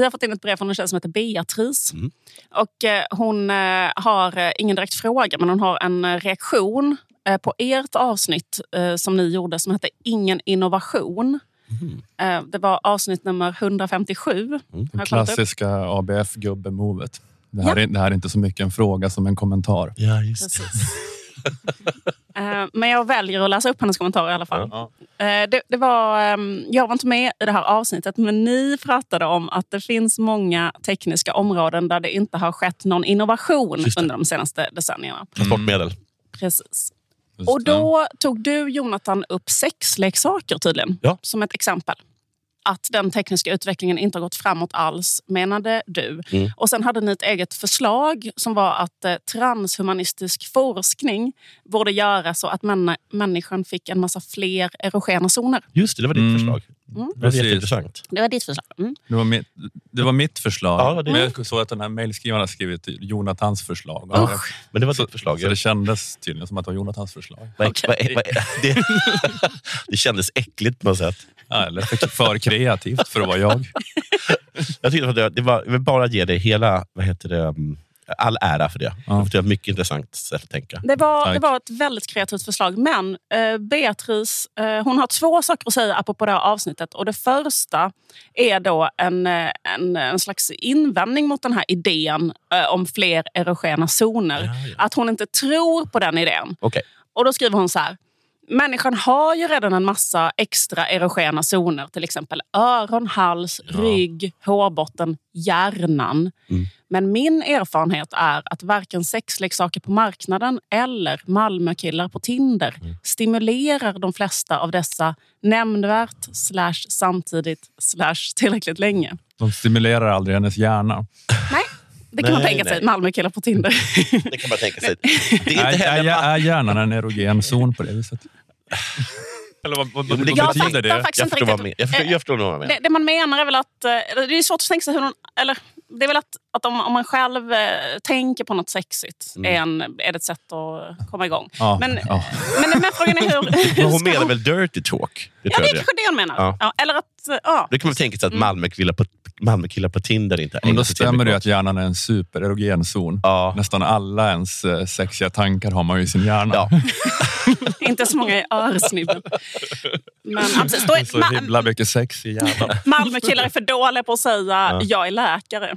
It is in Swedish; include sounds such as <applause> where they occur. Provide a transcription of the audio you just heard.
Vi har fått in ett brev från en tjej som heter Beatrice. Mm. Och, eh, hon eh, har eh, ingen direkt fråga, men hon har en reaktion eh, på ert avsnitt som ni gjorde som hette Ingen innovation. Mm. Det var avsnitt nummer 157. Mm. Det klassiska ABF-gubbemovet. Det, här Ja. är- det här är inte så mycket en fråga som en kommentar. Ja, just <laughs> Men jag väljer att läsa upp hennes kommentarer i alla fall. Ja. Eh, Det, det var, ehm, jag var inte med i det här avsnittet, men ni pratade om att det finns många tekniska områden där det inte har skett någon innovation under de senaste decennierna. Transportmedel. Precis. Just Och då tog du, Jonathan, upp sexleksaker tydligen, Ja. som ett exempel. Att den tekniska utvecklingen inte har gått framåt alls, menade du. Mm. Och Sen hade ni ett eget förslag som var att eh, transhumanistisk forskning borde göra så att männa- människan fick en massa fler erogena zoner. Just det, det var ditt Mm. förslag. Mm. Det var jätteintressant. Det var ditt förslag. Mm. Det var mitt, det var mitt förslag. Ja, det- Men jag såg att den här mejlskrivaren har skrivit Jonathans förslag. Ja. Men det var Så, ditt förslag. så det kändes tydligen som att det var Jonathans förslag. Vad- <laughs> det, det kändes äckligt på något sätt. Ja, eller för, kreativt för att vara jag. Jag tyckte att det, det var, jag vill bara ge dig hela, vad heter det, mm, all ära för det. Ja. Det var ett mycket intressant sätt att tänka. Det var, Tack. det var ett väldigt kreativt förslag. Men eh, Beatrice eh, hon har två saker att säga apropå det här avsnittet. Och Det första är då en, eh, en, en slags invändning mot den här idén eh, om fler erogena zoner. Ja, ja. Att hon inte tror på den idén. Okej. Och Då skriver hon så här. Människan har ju redan en massa extra erogena zoner. Till exempel öron, hals, Ja. rygg, hårbotten, hjärnan. Mm. Men min erfarenhet är att varken sexleksaker på marknaden eller Malmökillar på Tinder Mm. stimulerar de flesta av dessa nämnvärt, slash samtidigt, slash tillräckligt länge. De stimulerar aldrig hennes hjärna. Nej, det kan man Nej, tänka sig. nej. Malmökillar på Tinder. Det kan man tänka sig. Det är Är, inte är, heller... är hjärnan en erogen zon på det viset? <laughs> Eller vad, vad, Jo, det vad betyder det? faktiskt Jag förstår, vad jag, förstår, jag förstår vad jag menar. Det, det man menar är väl att... eh, Det är svårt att tänka sig hur någon... Eller, det är väl att, att om, om man själv eh, tänker på något sexigt Mm. är, en, är det ett sätt att komma igång. Ja, Men, ja. <laughs> men, men frågan är hur... <laughs> hur hon menar väl dirty talk? Det Ja, det är det. kanske det hon menar. Ja. Eller att... eh, Ja. Då kan man tänka sig att Mm. Malmökillar på, Malmökillar på Tinder inte Men då stämmer det att hjärnan är en supererogen zon. Ja. Nästan alla ens eh, sexiga tankar har man ju i sin hjärna. Ja. <laughs> Inte så många i örsnibben. Men. <laughs> Då Det är så himla mycket sex i hjärnan. Malmökillar är för dåliga på att säga Ja. jag är läkare. <laughs>